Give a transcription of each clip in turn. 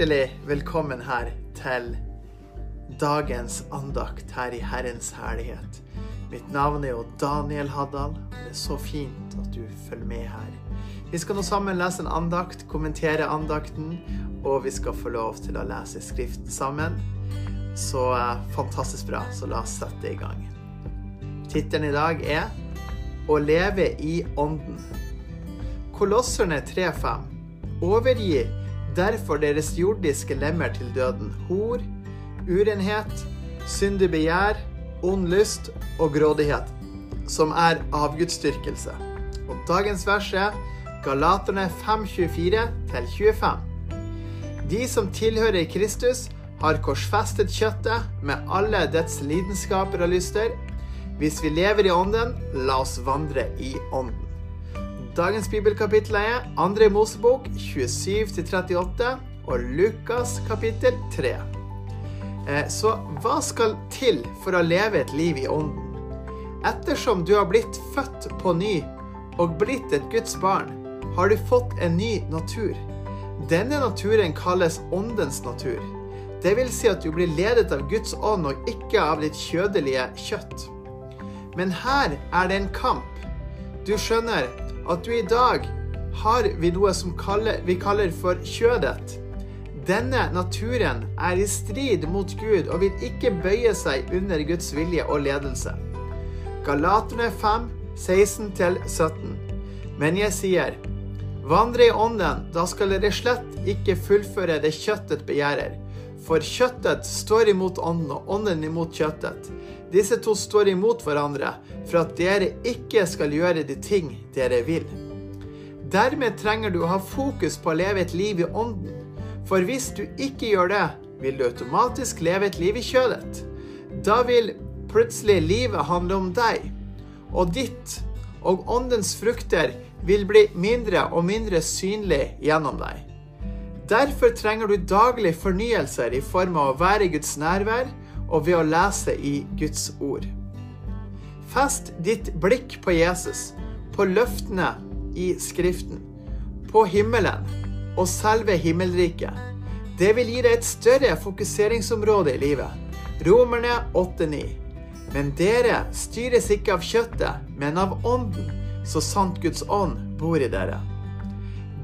Hjertelig velkommen her til dagens andakt her i Herrens herlighet. Mitt navn er jo Daniel Haddal, og det er så fint at du følger med her. Vi skal nå sammen lese en andakt, kommentere andakten, og vi skal få lov til å lese Skriften sammen. Så eh, fantastisk bra, så la oss sette i gang. Tittelen i dag er Å leve i Ånden. Kolosserne 3.5. Overgi derfor deres jordiske lemmer til døden. Hor, urenhet, syndig begjær, ond lyst og grådighet, som er avgudsdyrkelse. Og dagens vers er Galaterne 5.24-25. De som tilhører Kristus, har korsfestet kjøttet med alle dets lidenskaper og lyster. Hvis vi lever i Ånden, la oss vandre i Ånden. Dagens bibelkapittel er 2. Mosebok 27-38 og Lukas kapittel 3. Eh, Så hva skal til for å leve et liv i Ånden? Ettersom du har blitt født på ny og blitt et Guds barn, har du fått en ny natur. Denne naturen kalles Åndens natur. Det vil si at du blir ledet av Guds ånd og ikke av ditt kjødelige kjøtt. Men her er det en kamp. Du skjønner at du i dag har vi noe som kaller, vi kaller for kjødet. Denne naturen er i strid mot Gud og vil ikke bøye seg under Guds vilje og ledelse. Galaterne 5, 16-17. Men jeg sier, vandre i ånden, da skal dere slett ikke fullføre det kjøttet begjærer. For kjøttet står imot ånden, og ånden imot kjøttet. Disse to står imot hverandre, for at dere ikke skal gjøre de ting dere vil. Dermed trenger du å ha fokus på å leve et liv i ånden. For hvis du ikke gjør det, vil du automatisk leve et liv i kjødet. Da vil plutselig livet handle om deg og ditt, og åndens frukter vil bli mindre og mindre synlig gjennom deg. Derfor trenger du daglig fornyelser i form av å være i Guds nærvær og ved å lese i Guds ord. Fest ditt blikk på Jesus, på løftene i Skriften, på himmelen og selve himmelriket. Det vil gi deg et større fokuseringsområde i livet. Romerne 8,9. Men dere styres ikke av kjøttet, men av ånden, så sant Guds ånd bor i dere.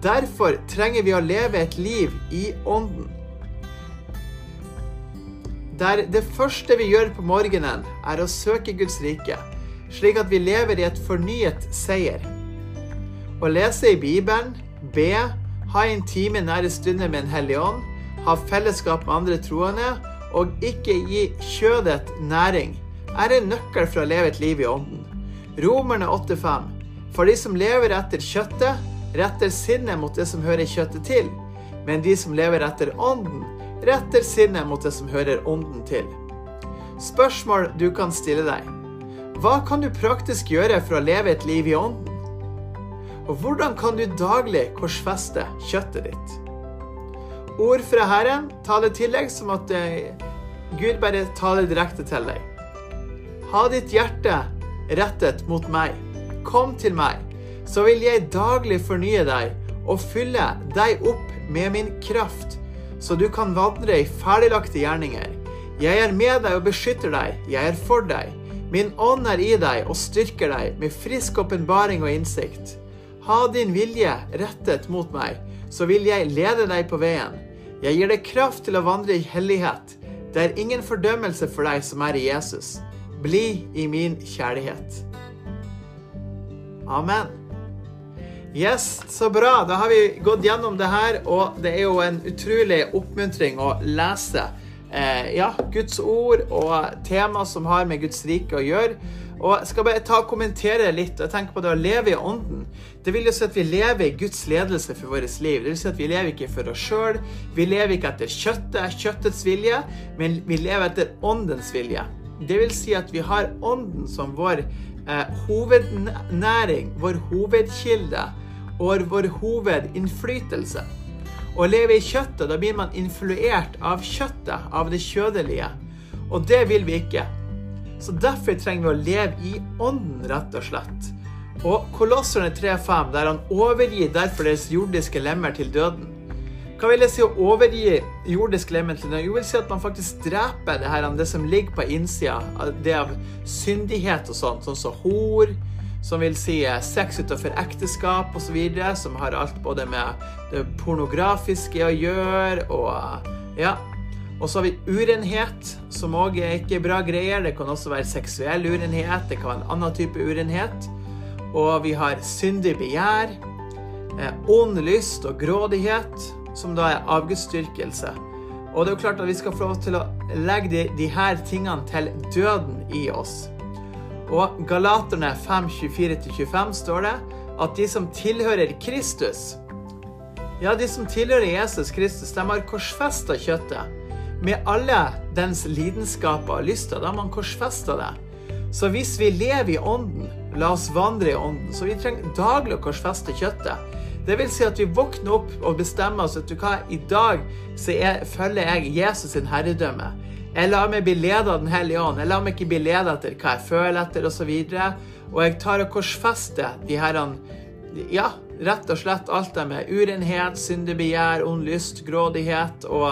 Derfor trenger vi å leve et liv i ånden. Der det første vi gjør på morgenen, er å søke Guds rike, slik at vi lever i et fornyet seier. Å lese i Bibelen, be, ha en time nære stunder med en hellig ånd, ha fellesskap med andre troende og ikke gi kjødet næring, er en nøkkel for å leve et liv i ånden. Romerne 8,5. For de som lever etter kjøttet, retter sinnet mot det som hører kjøttet til, men de som lever etter ånden, retter sinnet mot det som hører ånden til. Spørsmål du kan stille deg. Hva kan du praktisk gjøre for å leve et liv i ånden? Og hvordan kan du daglig korsfeste kjøttet ditt? Ord fra Herren taler tillegg som at eh, Gud bare taler direkte til deg. Ha ditt hjerte rettet mot meg. Kom til meg, så vil jeg daglig fornye deg og fylle deg opp med min kraft, så du kan vandre i ferdiglagte gjerninger. Jeg er med deg og beskytter deg, jeg er for deg. Min ånd er i deg og styrker deg med frisk åpenbaring og innsikt. Ha din vilje rettet mot meg, så vil jeg lede deg på veien. Jeg gir deg kraft til å vandre i hellighet. Det er ingen fordømmelse for deg som er i Jesus. Bli i min kjærlighet. Amen. Yes, så bra. Da har vi gått gjennom det her, og det er jo en utrolig oppmuntring å lese eh, ja, Guds ord og tema som har med Guds rike å gjøre. Og jeg skal bare ta og kommentere litt. og tenke på det Å leve i ånden det vil jo si at vi lever i Guds ledelse for vårt liv. Det vil si at Vi lever ikke for oss sjøl. Vi lever ikke etter kjøttet, kjøttets vilje, men vi lever etter åndens vilje. Det vil si at vi har ånden som vår eh, hovednæring, vår hovedkilde og vår hovedinnflytelse. Å leve i kjøttet, da blir man influert av kjøttet, av det kjødelige. Og det vil vi ikke. Så derfor trenger vi å leve i ånden, rett og slett. Og Kolosserne 3,5, der han overgir derfor deres jordiske lemmer til døden. Hva vil det si å overgi jordisk lemmer til Jo, vil si at man faktisk dreper det, her, det som ligger på innsida, det av syndighet og sånt, sånn som så hor, som vil si eh, sex utenfor ekteskap osv., som har alt både med det pornografiske å gjøre og ja. Og så har vi urenhet, som òg er ikke bra greier. Det kan også være seksuell urenhet, det kan være en annen type urenhet. Og vi har syndig begjær, eh, ond lyst og grådighet, som da er avgudsdyrkelse. Og det er jo klart at vi skal få lov til å legge de, de her tingene til døden i oss. Og Galaterne 5, 24-25 står det at de som tilhører Kristus, ja, de som tilhører Jesus Kristus, de har korsfesta kjøttet med alle dens lidenskaper og lyster. Da har man korsfesta det. Så hvis vi lever i ånden, la oss vandre i ånden. Så vi trenger daglig å korsfeste kjøttet. Det vil si at vi våkner opp og bestemmer oss at du hva, i dag så er, følger jeg Jesus sin herredømme. Jeg lar meg bli ledet av Den hellige ånd. Jeg lar meg ikke bli ledet etter hva jeg føler etter, osv. Og, og jeg tar og korsfester de herrene Ja, rett og slett alt det med urenhet, syndebegjær, ond lyst, grådighet og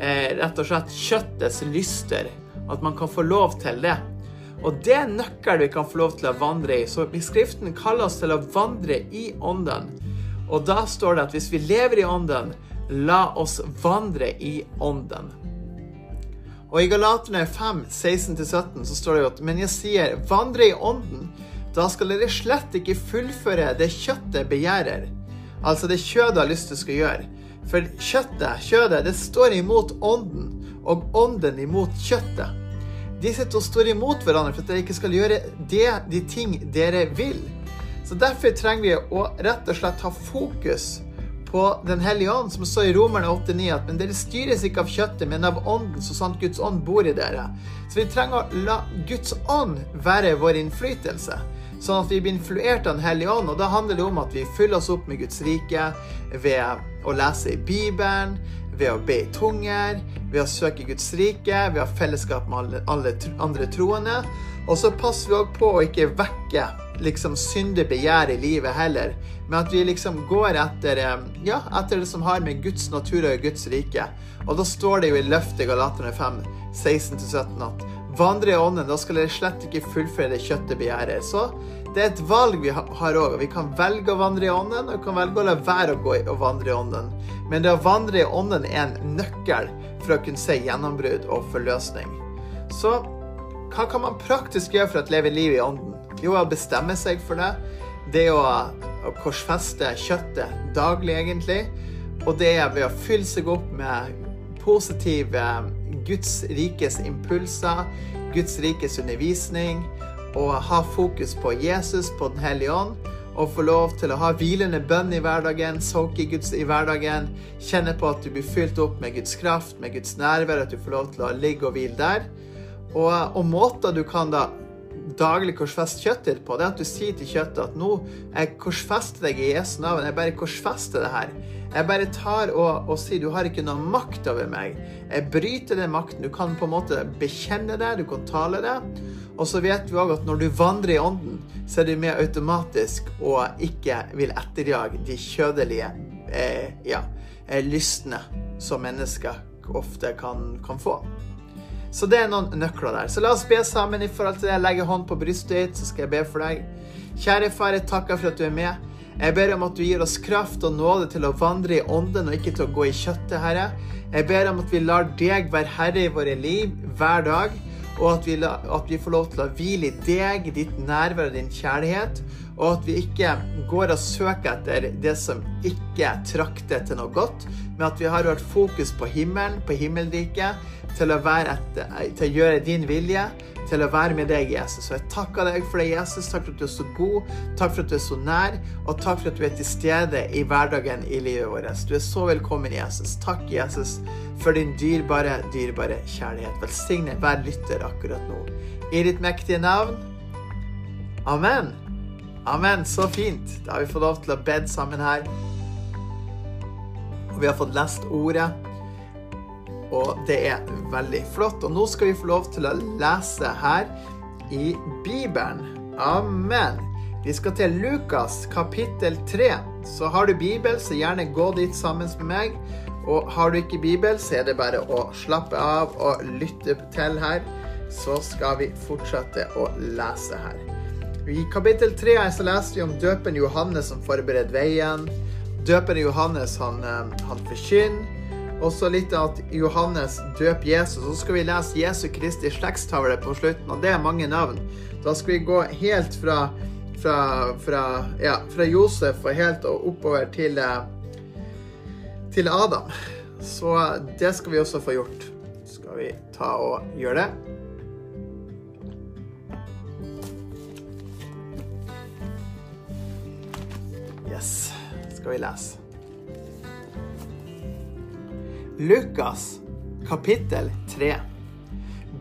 eh, rett og slett kjøttets lyster. At man kan få lov til det. Og det er nøkkelen vi kan få lov til å vandre i. Så Skriften kaller oss til å vandre i Ånden. Og da står det at hvis vi lever i Ånden, la oss vandre i Ånden. Og i Galaterne 5, 16-17 så står det jo at Men jeg sier, vandre i ånden. Da skal dere slett ikke fullføre det kjøttet begjærer. Altså det kjødet har lyst til å gjøre. For kjøttet, kjødet, det står imot ånden, og ånden imot kjøttet. Disse to står imot hverandre for at dere ikke skal gjøre det, de ting dere vil. Så Derfor trenger vi å rett og slett ha fokus på Den hellige ånd, som står i Romerne 8,9 at men dere styres ikke av kjøttet, men av ånden, så sant Guds ånd bor i dere. Så vi trenger å la Guds ånd være vår innflytelse. Sånn at vi blir influert av Den hellige ånd. Og da handler det om at vi fyller oss opp med Guds rike ved å lese i Bibelen, ved å be i tunger, ved å søke Guds rike, ved å ha fellesskap med alle, alle andre troende. Og så passer vi òg på å ikke vekke liksom syndig begjær i livet heller, men at vi liksom går etter, eh, ja, etter det som har med Guds natur og Guds rike. Og da står det jo i løftet Galaterne 5, 16-17 at vandre i ånden, da skal dere slett ikke fullføre det kjøttet begjærer. Så det er et valg vi har òg. Vi kan velge å vandre i ånden, og vi kan velge å la være å gå og vandre i ånden. Men det å vandre i ånden er en nøkkel for å kunne se gjennombrudd og forløsning. Så hva kan man praktisk gjøre for å leve livet i ånden? Jo, å bestemme seg for det. Det å, å korsfeste kjøttet daglig, egentlig. Og det er ved å fylle seg opp med positive Guds rikes impulser, Guds rikes undervisning, og ha fokus på Jesus, på Den hellige ånd. Og få lov til å ha hvilende bønn i hverdagen, soke Guds i hverdagen. Kjenne på at du blir fylt opp med Guds kraft, med Guds nærvær, at du får lov til å ligge og hvile der. Og, og måter du kan da daglig korsfeste kjøttet ditt på, det er at du sier til kjøttet at nå jeg korsfester deg i Jesu navn. Jeg bare korsfester det her. Jeg bare tar og, og sier du har ikke noe makt over meg. Jeg bryter den makten. Du kan på en måte bekjenne det, du kan tale det. Og så vet vi òg at når du vandrer i ånden, så er du med automatisk og ikke vil etterjage de kjødelige eh, ja, eh, lystne som mennesker ofte kan, kan få. Så det er noen nøkler der. Så la oss be sammen i forhold til det. Jeg legger hånd på brystet ditt, så skal jeg be for deg. Kjære far, jeg takker for at du er med. Jeg ber om at du gir oss kraft og nåde til å vandre i ånden og ikke til å gå i kjøttet, Herre. Jeg ber om at vi lar deg være herre i våre liv hver dag, og at vi, at vi får lov til å hvile i deg, ditt nærvær og din kjærlighet, og at vi ikke går og søker etter det som ikke trakter til noe godt, men at vi har vært fokus på himmelen, på himmelriket, til å, etter, til å gjøre din vilje, til å være med deg, Jesus. Og jeg takker deg for det, Jesus. Takk for at du er så god, takk for at du er så nær, og takk for at du er til stede i hverdagen i livet vårt. Du er så velkommen, Jesus. Takk, Jesus, for din dyrebare, dyrebare kjærlighet. Velsigne hver lytter akkurat nå. I ditt mektige navn. Amen. Amen. Så fint. Da har vi fått lov til å be sammen her. Og vi har fått lest ordet. Og det er veldig flott. Og nå skal vi få lov til å lese her i Bibelen. Amen. Vi skal til Lukas kapittel 3. Så har du Bibel, så gjerne gå dit sammen med meg. Og har du ikke Bibel, så er det bare å slappe av og lytte til her. Så skal vi fortsette å lese her. I kapittel tre så leste vi om døpen Johannes som forbereder veien. Døpen Johannes han, eh, han forkynner. Og så litt at Johannes døper Jesus. Så skal vi lese Jesu Kristi slektstavle på slutten, og det er mange navn. Da skal vi gå helt fra, fra, fra, ja, fra Josef og helt oppover til, eh, til Adam. Så det skal vi også få gjort. Skal vi ta og gjøre det? Yes, skal vi lese. Lukas kapittel 3.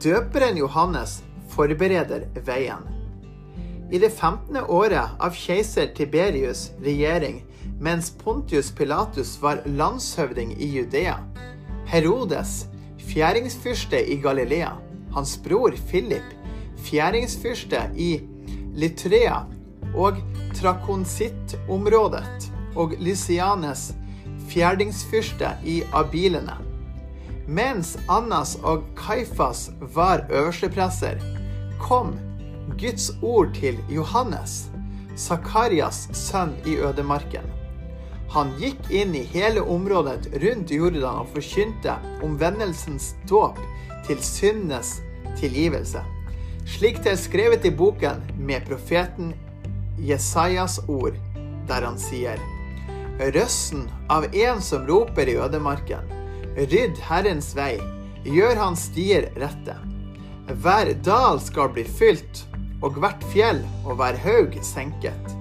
Døperen Johannes forbereder veien. I det 15. året av keiser Tiberius' regjering, mens Pontius Pilatus var landshøvding i Judea, Herodes, fjæringsfyrste i Galilea, hans bror Philip, fjæringsfyrste i Lytrea og Trakonsitt-området og Lysianes fjerdingsfyrste i Abilene. Mens Annas og Kaifas var øverstepresser, kom Guds ord til Johannes, Sakarias sønn i ødemarken. Han gikk inn i hele området rundt Jordan og forkynte omvendelsens dåp til syndenes tilgivelse. Slik det er skrevet i boken med profeten Jesajas ord, der han sier Røsten av en som roper i ødemarken. Rydd Herrens vei, gjør hans stier rette. Hver dal skal bli fylt, og hvert fjell og hver haug senket.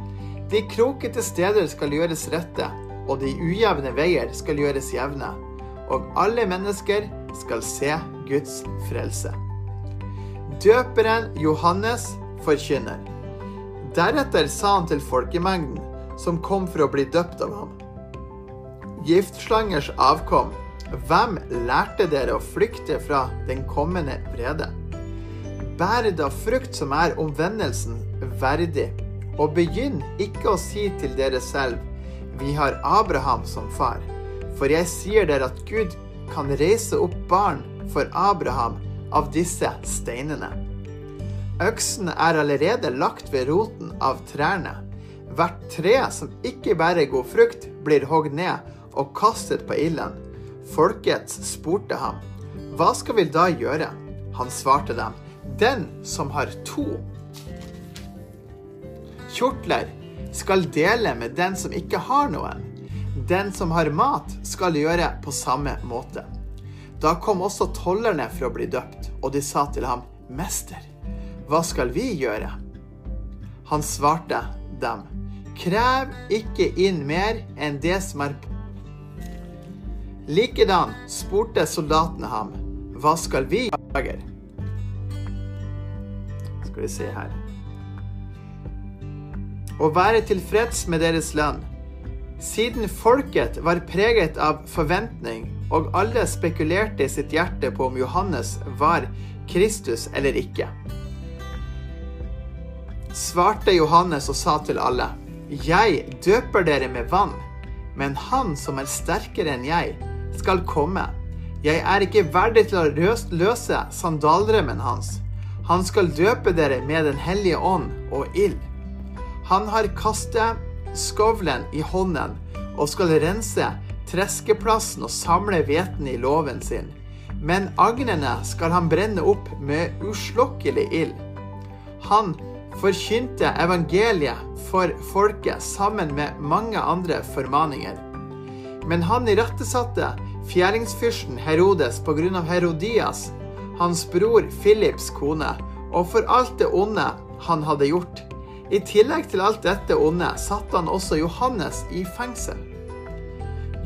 De krokete steder skal gjøres rette, og de ujevne veier skal gjøres jevne. Og alle mennesker skal se Guds frelse. Døperen Johannes forkynner. Deretter sa han til folkemengden som kom for å bli døpt av ham. Giftslangers avkom, hvem lærte dere å flykte fra den kommende vrede? Bær da frukt som er omvendelsen verdig, og begynn ikke å si til dere selv, vi har Abraham som far. For jeg sier dere at Gud kan reise opp barn for Abraham av disse steinene. Øksen er allerede lagt ved roten av trærne. Hvert tre som ikke bærer god frukt, blir hogd ned og kastet på ilden. Folket spurte ham, hva skal vi da gjøre? Han svarte dem, den som har to kjortler, skal dele med den som ikke har noen. Den som har mat, skal gjøre på samme måte. Da kom også tollerne for å bli døpt, og de sa til ham, Mester, hva skal vi gjøre? Han svarte dem, Krev ikke inn mer enn det som er Likedan spurte soldatene ham, Hva skal vi gjøre? Skal vi se her Å være tilfreds med deres lønn. Siden folket var preget av forventning, og alle spekulerte i sitt hjerte på om Johannes var Kristus eller ikke svarte Johannes og sa til alle, Jeg døper dere med vann, men han som er sterkere enn jeg, skal komme. Jeg er ikke verdig til å løse sandalremmen hans. Han skal døpe dere med Den hellige ånd og ild. Han har kastet skovlen i hånden og skal rense treskeplassen og samle hveten i låven sin. Men agnene skal han brenne opp med uslokkelig ild. Han forkynte evangeliet for folket sammen med mange andre formaninger. Men han irettesatte fjæringsfyrsten Herodes pga. Herodias, hans bror Philips kone, og for alt det onde han hadde gjort. I tillegg til alt dette onde satte han også Johannes i fengsel.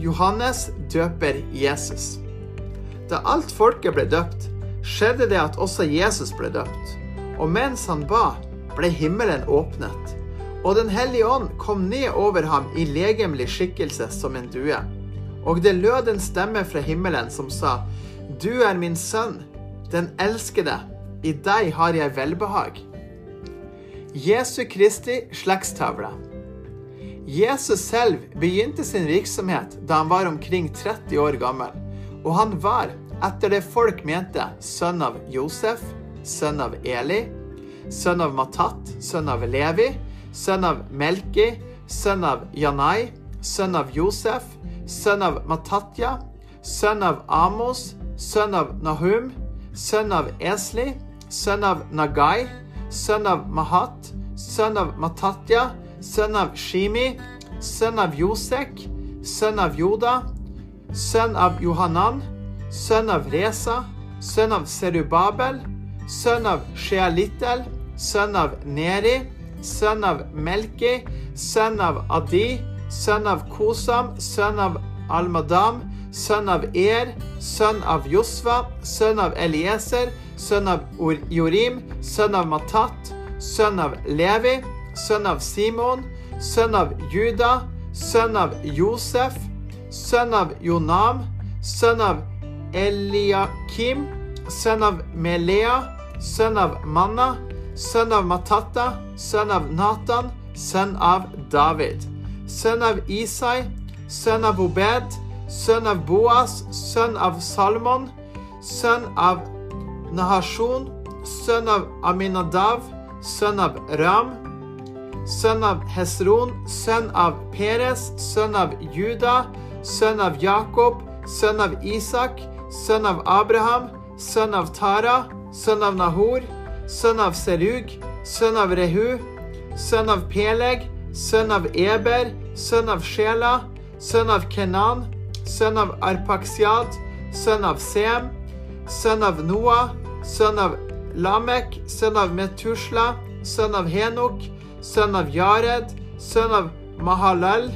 Johannes døper Jesus. Da alt folket ble døpt, skjedde det at også Jesus ble døpt. Og mens han ba, ble himmelen åpnet, og Den hellige ånd kom ned over ham i legemlig skikkelse som en due. Og det lød en stemme fra himmelen som sa, Du er min sønn, den elskede, i deg har jeg velbehag. Jesu Kristi slektstavle. Jesus selv begynte sin virksomhet da han var omkring 30 år gammel, og han var, etter det folk mente, sønn av Josef, sønn av Eli, sønn av Matat, sønn av Levi, sønn av Melki, sønn av Janai, sønn av Josef, sønn av Matatja, sønn av Amos, sønn av Nahum, sønn av Esli, sønn av Nagai, sønn av Mahat, sønn av Matatja, sønn av Shimi, sønn av Josek, sønn av Joda, sønn av Johanan, sønn av Reza, sønn av Serubabel, sønn av Shealittel, sønn av Neri, sønn av Melki, sønn av Adi, sønn av Kosam, sønn av Almadam, sønn av Er, sønn av Josva, sønn av Elieser, sønn av Jorim, sønn av Matat, sønn av Levi, sønn av Simon, sønn av Juda, sønn av Josef, sønn av Jonam, sønn av Eliakim, sønn av Melea, sønn av Manna, sønn av Matata, sønn av Natan, sønn av David, sønn av Isai, sønn av Obed, sønn av Boas, sønn av Salmon, sønn av Nahasjon, sønn av Aminadav, sønn av Ram, sønn av Hesron, sønn av Peres, sønn av Juda, sønn av Jakob, sønn av Isak, sønn av Abraham, sønn av Tara, sønn av Nahor, sønn av Serug, sønn av Rehu, sønn av Peleg, sønn av Eber, sønn av Shela, sønn av Kenan, sønn av Arpaksiad, sønn av Sem, sønn av Noah, sønn av Lamek, sønn av Metusla, sønn av Henok, sønn av Jared, sønn av Mahalal,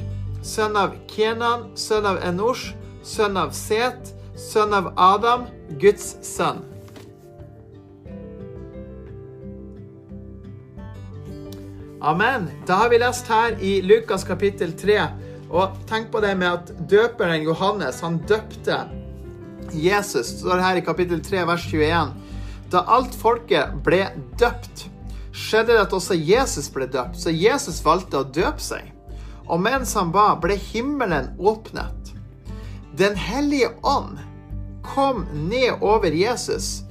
sønn av Kenan, sønn av Enosh, sønn av Set, sønn av Adam, Guds sønn. Amen. Da har vi lest her i Lukas kapittel 3. Og tenk på det med at døperen Johannes, han døpte Jesus. Det står her i kapittel 3, vers 21. Da alt folket ble døpt, skjedde det at også Jesus ble døpt, så Jesus valgte å døpe seg. Og mens han ba, ble himmelen åpnet. Den hellige ånd kom ned over Jesus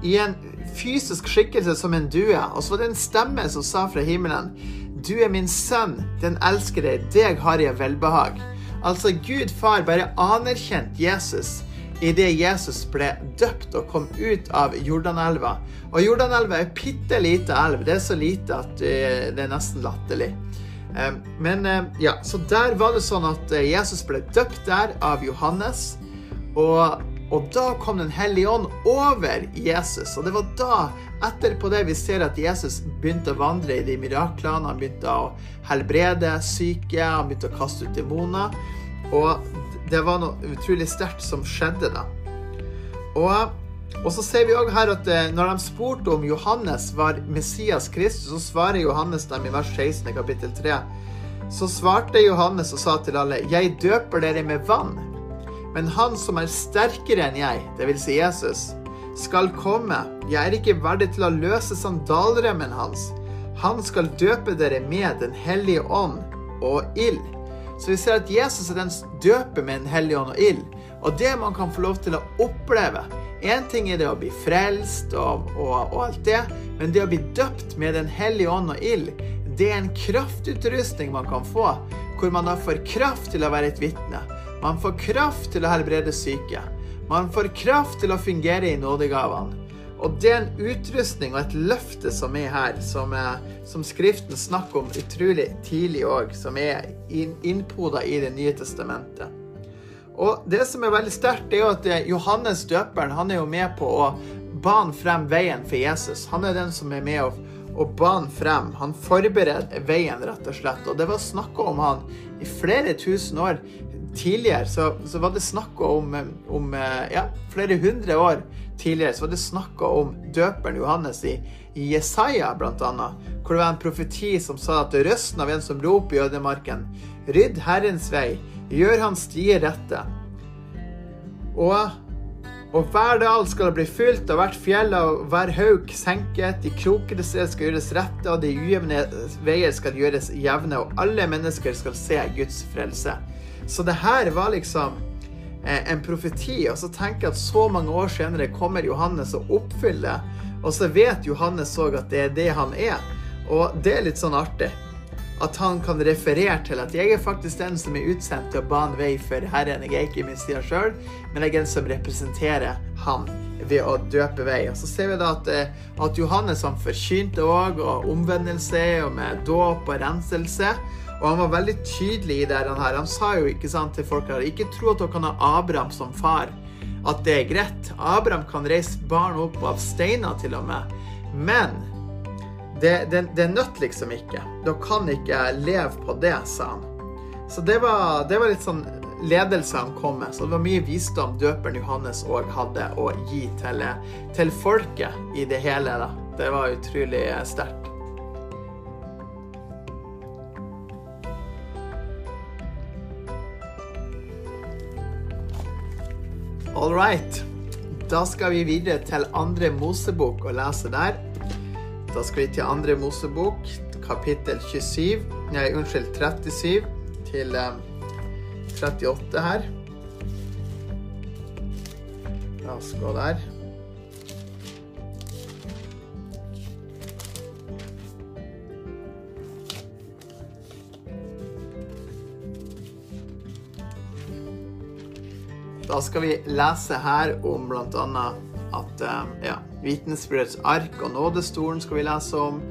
i en fysisk skikkelse som en due, og så var det en stemme som sa fra himmelen Du er min sønn, den elsker deg, har jeg velbehag. Altså, Gud far bare anerkjente Jesus idet Jesus ble døpt og kom ut av Jordanelva. Og Jordanelva er bitte lite elv. Det er så lite at eh, det er nesten latterlig. Eh, men eh, ja, så der var det sånn at Jesus ble døpt der av Johannes. Og, og da kom Den hellige ånd over Jesus. Og det var da, etterpå det, vi ser at Jesus begynte å vandre i de miraklene. Han begynte å helbrede syke, han begynte å kaste ut demoner. Og det var noe utrolig sterkt som skjedde da. Og, og så ser vi òg her at når de spurte om Johannes var Messias Kristus, så svarer Johannes dem i vers 16 kapittel 3. Så svarte Johannes og sa til alle, Jeg døper dere med vann, men han som er sterkere enn jeg, dvs. Si Jesus, skal komme. Jeg er ikke verdig til å løse sandalremmen hans. Han skal døpe dere med Den hellige ånd og ild. Så vi ser at Jesus er den som døper med Den hellige ånd og ild. Og det man kan få lov til å oppleve Én ting er det å bli frelst og, og, og, alt det, men det å bli døpt med Den hellige ånd og ild, det er en kraftutrustning man kan få, hvor man da får kraft til å være et vitne. Man får kraft til å helbrede syke. Man får kraft til å fungere i nådegavene. Og det er en utrustning og et løfte som er her, som, er, som Skriften snakker om utrolig tidlig òg, som er innpoda i Det nye testamentet. Og det som er veldig sterkt, er jo at Johannes døperen han er jo med på å bane frem veien for Jesus. Han er den som er med å, å bane frem. Han forbereder veien, rett og slett. Og det var snakka om han i flere tusen år tidligere så, så, var det snakk om, om, ja, flere hundre år tidligere så var det snakk om døperen Johannes i, i Jesaja, annet, hvor det var en profeti som sa at røsten av en som roper i ødemarken, rydd Herrens vei, gjør hans stier rette. Og, Og hver dal skal bli fylt, og hvert fjell og hver haug senket. De krokete steder skal gjøres rette, og de ujevne veier skal gjøres jevne. Og alle mennesker skal se Guds frelse. Så det her var liksom eh, en profeti. Og så tenker jeg at så mange år senere kommer Johannes og oppfyller. Og så vet Johannes òg at det er det han er. Og det er litt sånn artig at han kan referere til at jeg er faktisk den som er utsendt til å bane vei for Herren. Jeg er ikke min Messias sjøl, men jeg er den som representerer han ved å døpe vei. Og Så ser vi da at, eh, at Johannes han forkynte òg og omvendelse og med dåp og renselse. Og han var veldig tydelig i det her. Han sa jo ikke sant, til folk her ikke tro at dere kan ha Abraham som far. At det er greit. Abraham kan reise barn opp av steiner til og med. Men det, det, det nødt liksom ikke. Dere kan ikke leve på det, sa han. Så det var, det var litt sånn ledelse han kom med. Så det var mye visdom døperen Johannes òg hadde å gi til, til, folket i det hele. da. Det var utrolig sterkt. All right. Da skal vi videre til andre Mosebok og lese der. Da skal vi til andre Mosebok, kapittel 27 Nei, unnskyld, 37 til um, 38 her. La oss gå der. Da skal vi lese her om bl.a. at ja, Vitnesbyrdets ark og nådestolen skal vi lese om.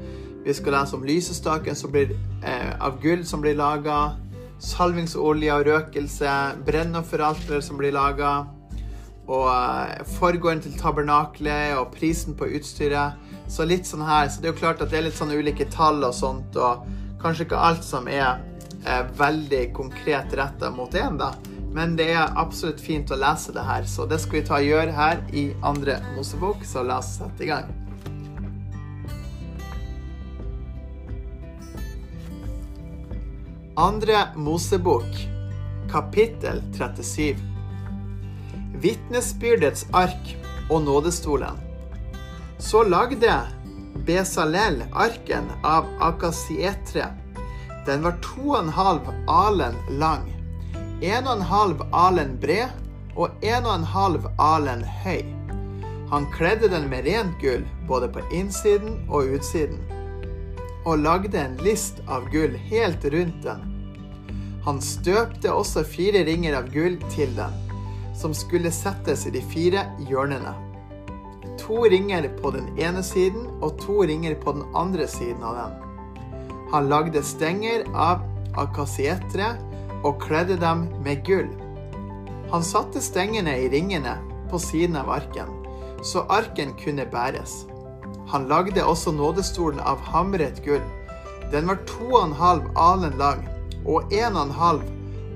Vi skal lese om lysestaken blir, eh, av gull som blir laga. Salvingsolje og røkelse. Brennofferalter som blir laga. Og eh, forgården til tabernaklet og prisen på utstyret. Så litt sånn her. Så det er jo klart at det er litt sånne ulike tall og sånt. Og kanskje ikke alt som er eh, veldig konkret retta mot én, da. Men det er absolutt fint å lese det her, så det skal vi ta og gjøre her i andre Mosebok. Så la oss sette i gang. Andre Mosebok, kapittel 37. Vitnesbyrdets ark og nådestolen. Så lagde Besalel arken av akasietre. Den var to og en halv alen lang 1,5 alen bred og 1,5 alen høy. Han kledde den med rent gull, både på innsiden og utsiden, og lagde en list av gull helt rundt den. Han støpte også fire ringer av gull til den, som skulle settes i de fire hjørnene. To ringer på den ene siden og to ringer på den andre siden av den. Han lagde stenger av akasietre og kledde dem med gull. Han satte stengene i ringene på siden av arken, så arken kunne bæres. Han lagde også nådestolen av hamret gull. Den var to og en halv alen lang og en og en halv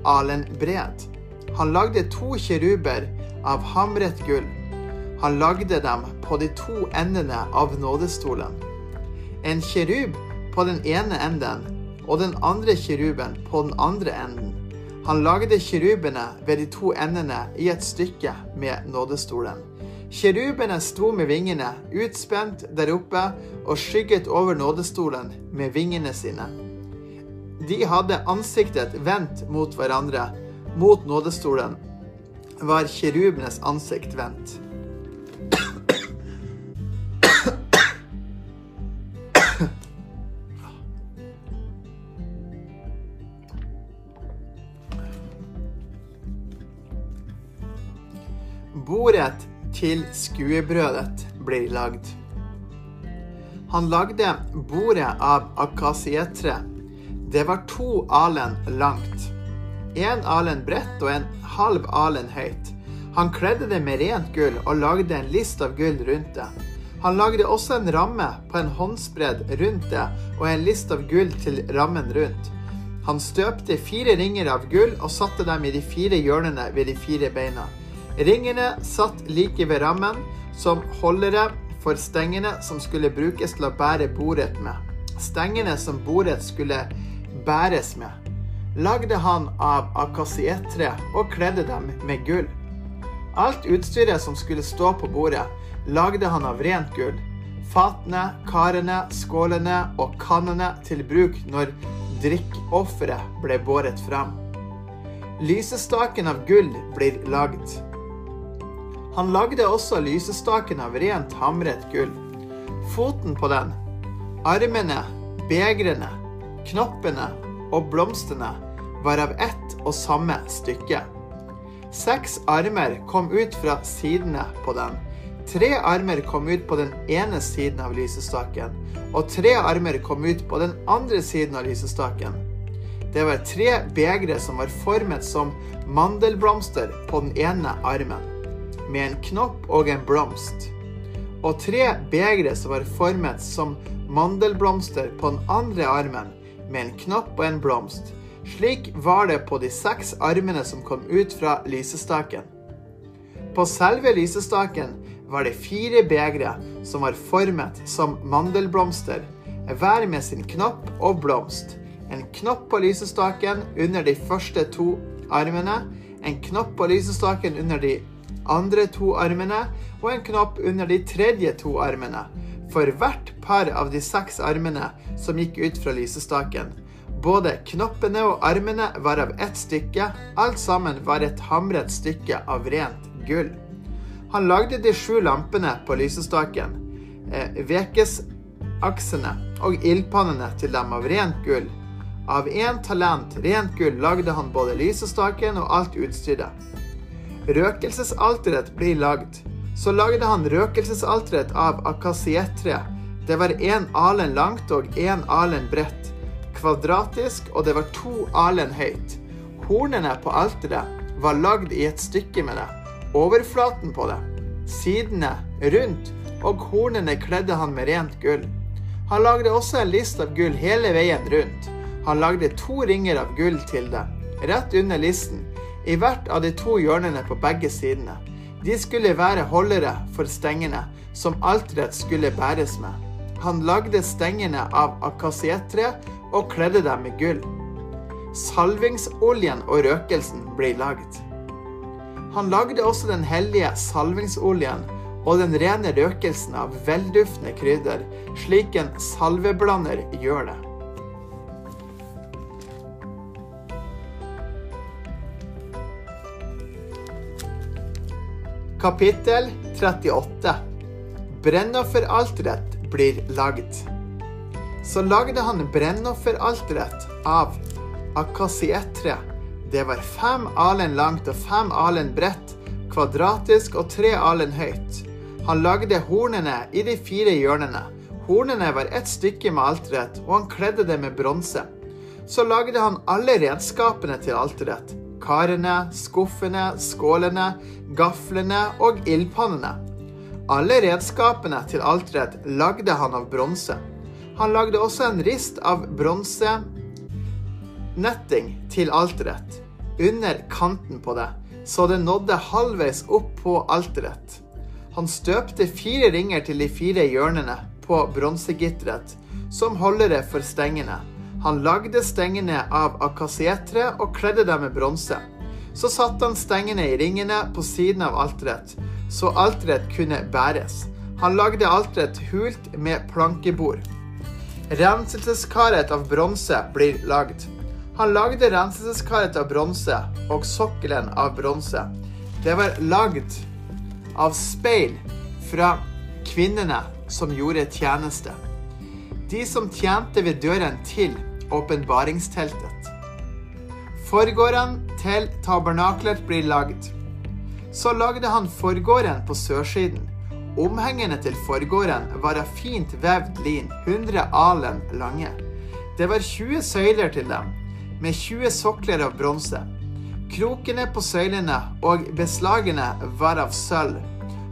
alen bred. Han lagde to kiruber av hamret gull. Han lagde dem på de to endene av nådestolen. En kirub på den ene enden og den andre kiruben på den andre enden. Han lagde kirubene ved de to endene i et stykke med nådestolen. Kirubene sto med vingene utspent der oppe og skygget over nådestolen med vingene sine. De hadde ansiktet vendt mot hverandre. Mot nådestolen var kirubenes ansikt vendt. Til skuebrødet blir lagd. Han lagde bordet av akasietre. Det var to alen langt. En alen bredt og en halv alen høyt. Han kledde det med rent gull og lagde en list av gull rundt det. Han lagde også en ramme på en håndsbredd rundt det og en list av gull til rammen rundt. Han støpte fire ringer av gull og satte dem i de fire hjørnene ved de fire beina. Ringene satt like ved rammen som holdere for stengene som skulle brukes til å bære bordet med. Stengene som bordet skulle bæres med, lagde han av akasietre og kledde dem med gull. Alt utstyret som skulle stå på bordet, lagde han av rent gull. Fatene, karene, skålene og kannene til bruk når drikkofferet ble båret fram. Lysestaken av gull blir lagd. Han lagde også lysestaken av rent hamret gull. Foten på den, armene, begrene, knoppene og blomstene var av ett og samme stykke. Seks armer kom ut fra sidene på den. Tre armer kom ut på den ene siden av lysestaken, og tre armer kom ut på den andre siden av lysestaken. Det var tre begre som var formet som mandelblomster på den ene armen, med en knopp og en blomst. Og tre begre som var formet som mandelblomster på den andre armen, med en knopp og en blomst. Slik var det på de seks armene som kom ut fra lysestaken. På selve lysestaken var det fire begre som var formet som mandelblomster, hver med sin knopp og blomst. En knopp på lysestaken under de første to armene, en knopp på lysestaken under de andre to armene og en knopp under de tredje to armene, for hvert par av de seks armene som gikk ut fra lysestaken. Både knoppene og armene var av ett stykke, alt sammen var et hamret stykke av rent gull. Han lagde de sju lampene på lysestaken, eh, vekesaksene og ildpannene til dem av rent gull. Av én talent rent gull lagde han både lysestaken og alt utstyret. Røkelsesalteret blir lagd. Så lagde han røkelsesalteret av akasietre. Det var én alen langt og én alen bredt kvadratisk, og det var to alen høyt. Hornene på alteret var lagd i et stykke med det. Overflaten på det, sidene, rundt, og hornene kledde han med rent gull. Han lagde også en list av gull hele veien rundt. Han lagde to ringer av gull til det, rett under listen, i hvert av de to hjørnene på begge sidene. De skulle være holdere for stengene som alteret skulle bæres med. Han lagde stengene av akasietre og kledde dem med gull. Salvingsoljen og røkelsen ble lagd. Han lagde også den hellige salvingsoljen og den rene røkelsen av velduftende krydder, slik en salveblander gjør det. Kapittel 38 Brennofferalteret blir lagd så lagde han brennofferalteret av akasietre. Det var fem alen langt og fem alen bredt, kvadratisk og tre alen høyt. Han lagde hornene i de fire hjørnene. Hornene var ett stykke med alteret, og han kledde det med bronse. Så lagde han alle redskapene til alteret. Karene, skuffene, skålene, gaflene og ildpannene. Alle redskapene til alteret lagde han av bronse. Han lagde også en rist av bronsenetting til alteret, under kanten på det, så det nådde halvveis opp på alteret. Han støpte fire ringer til de fire hjørnene på bronsegitteret, som holdere for stengene. Han lagde stengene av akasietre og kledde dem med bronse. Så satte han stengene i ringene på siden av alteret, så alteret kunne bæres. Han lagde alteret hult med plankebord. Renselseskaret av bronse blir lagd. Han lagde renselseskaret av bronse og sokkelen av bronse. Det var lagd av speil fra kvinnene som gjorde tjeneste. De som tjente ved døren til åpenbaringsteltet. Forgården til tabernaklet blir lagd. Så lagde han forgården på sørsiden Omhengene til forgården var av fint vevd lin, 100 alen lange. Det var 20 søyler til dem, med 20 sokler av bronse. Krokene på søylene og beslagene var av sølv.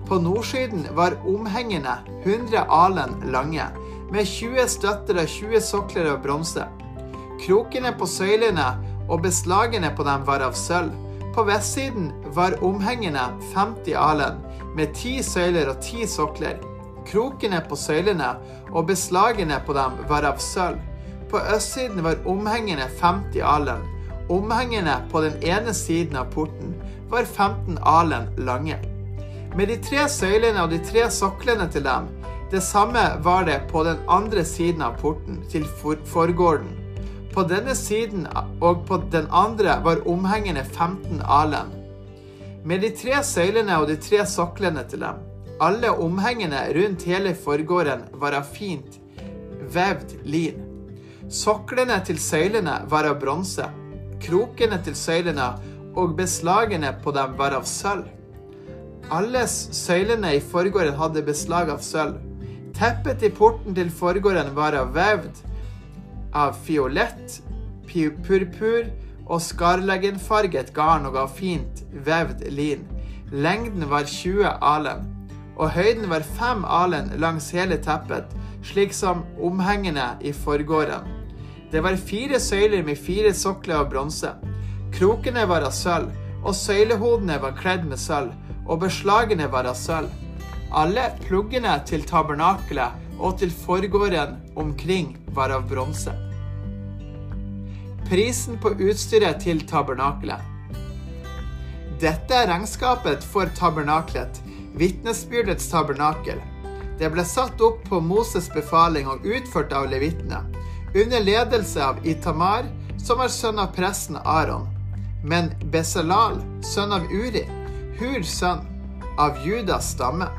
På nordsiden var omhengene 100 alen lange, med 20 støtter og 20 sokler av bronse. Krokene på søylene og beslagene på dem var av sølv. På vestsiden var omhengene 50 alen, med ti søyler og ti sokler. Krokene på søylene og beslagene på dem var av sølv. På østsiden var omhengene 50 alen. omhengene på den ene siden av porten var 15 alen lange. Med de tre søylene og de tre soklene til dem, det samme var det på den andre siden av porten, til forgården. På denne siden og på den andre var omhengene 15 alen. Med de tre søylene og de tre soklene til dem. Alle omhengene rundt hele forgården var av fint, vevd lin. Soklene til søylene var av bronse. Krokene til søylene og beslagene på dem var av sølv. Alle søylene i forgården hadde beslag av sølv. Teppet i porten til forgården var av vevd av fiolett, purpur og skarleggenfarget garn og av fint vevd lin. Lengden var 20 alen, og høyden var 5 alen langs hele teppet, slik som omhengene i forgården. Det var fire søyler med fire sokler av bronse. Krokene var av sølv, og søylehodene var kledd med sølv, og beslagene var av sølv. Alle pluggene til tabernakelet og til forgården omkring var av bronse. Prisen på utstyret til tabernakelet. Dette er regnskapet for tabernaklet, vitnesbyrdets tabernakel. Det ble satt opp på Moses' befaling og utført av levitene, under ledelse av Itamar, som var sønn av presten Aron. Men Besalal, sønn av Uri, Hur sønn av Judas stamme,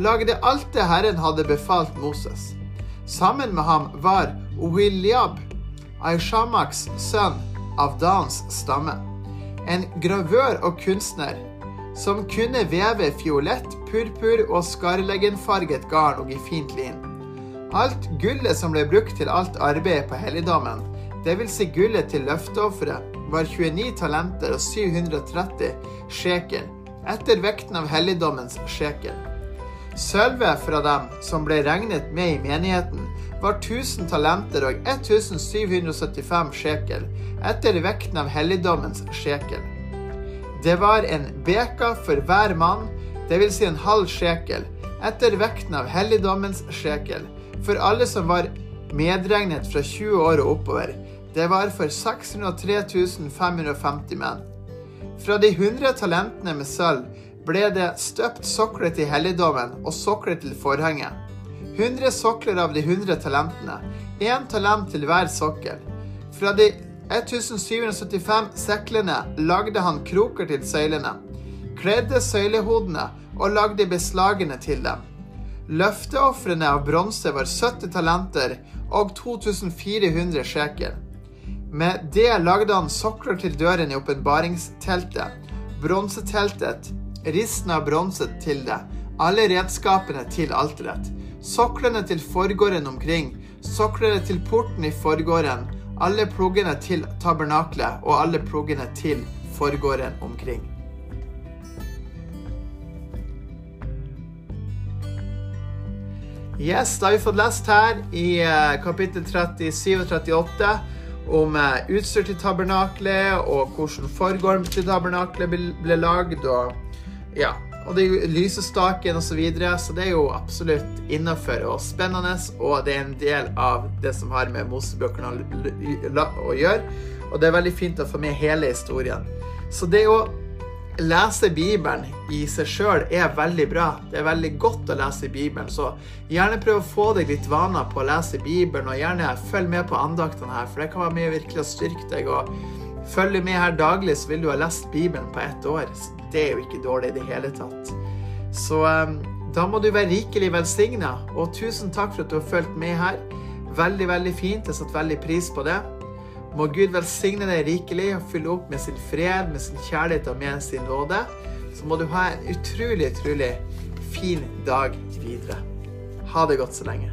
lagde alt det Herren hadde befalt Moses. Sammen med ham var Ohiliab, Aishamaks sønn av Dans stamme, en gravør og kunstner som kunne veve fiolett, purpur og skarleggenfarget garn og i fint lin. Alt gullet som ble brukt til alt arbeidet på helligdommen, dvs. Si gullet til løfteofferet, var 29 talenter og 730 shekel, etter vekten av helligdommens shekel. Sølvet fra dem som ble regnet med i menigheten, var 1000 talenter og 1775 sjekel, etter vekten av helligdommens sjekel. Det var en beka for hver mann, dvs. Si en halv sjekel, etter vekten av helligdommens sjekel, for alle som var medregnet fra 20 år og oppover, det var for 603 550 menn. Fra de 100 talentene med sølv ble det støpt sokler til helligdommen og sokler til forhenget. 100 sokler av de 100 talentene, én talent til hver sokkel. Fra de 1775 seklene lagde han kroker til søylene, kledde søylehodene og lagde beslagene til dem. Løfteofrene av bronse var 70 talenter og 2400 shekel. Med det lagde han sokler til døren i åpenbaringsteltet, bronseteltet, risten av bronse til det, alle redskapene til alteret, soklene til forgården omkring, soklene til porten i forgården, alle pluggene til tabernaklet og alle pluggene til forgården omkring. Yes, da har vi fått lest her i eh, kapittel 37 og 38 om eh, utstyr til tabernaklet, og hvordan forgården til tabernaklet ble, lagd, og ja. Og det er jo lysestaken osv., så, videre, så det er jo absolutt innafor og spennende. Og det er en del av det som har med Mosebøkene å gjøre. Og det er veldig fint å få med hele historien. Så det å lese Bibelen i seg sjøl er veldig bra. Det er veldig godt å lese Bibelen. Så gjerne prøv å få deg litt vaner på å lese Bibelen, og gjerne følg med på andaktene her, for det kan være med virkelig å styrke deg. og Følg med her daglig, så vil du ha lest Bibelen på ett år. Det er jo ikke dårlig i det hele tatt. Så um, da må du være rikelig velsigna, og tusen takk for at du har fulgt med her. Veldig, veldig fint. Jeg satte veldig pris på det. Må Gud velsigne deg rikelig og fylle opp med sin fred, med sin kjærlighet og med sin nåde. Så må du ha en utrolig, utrolig fin dag videre. Ha det godt så lenge.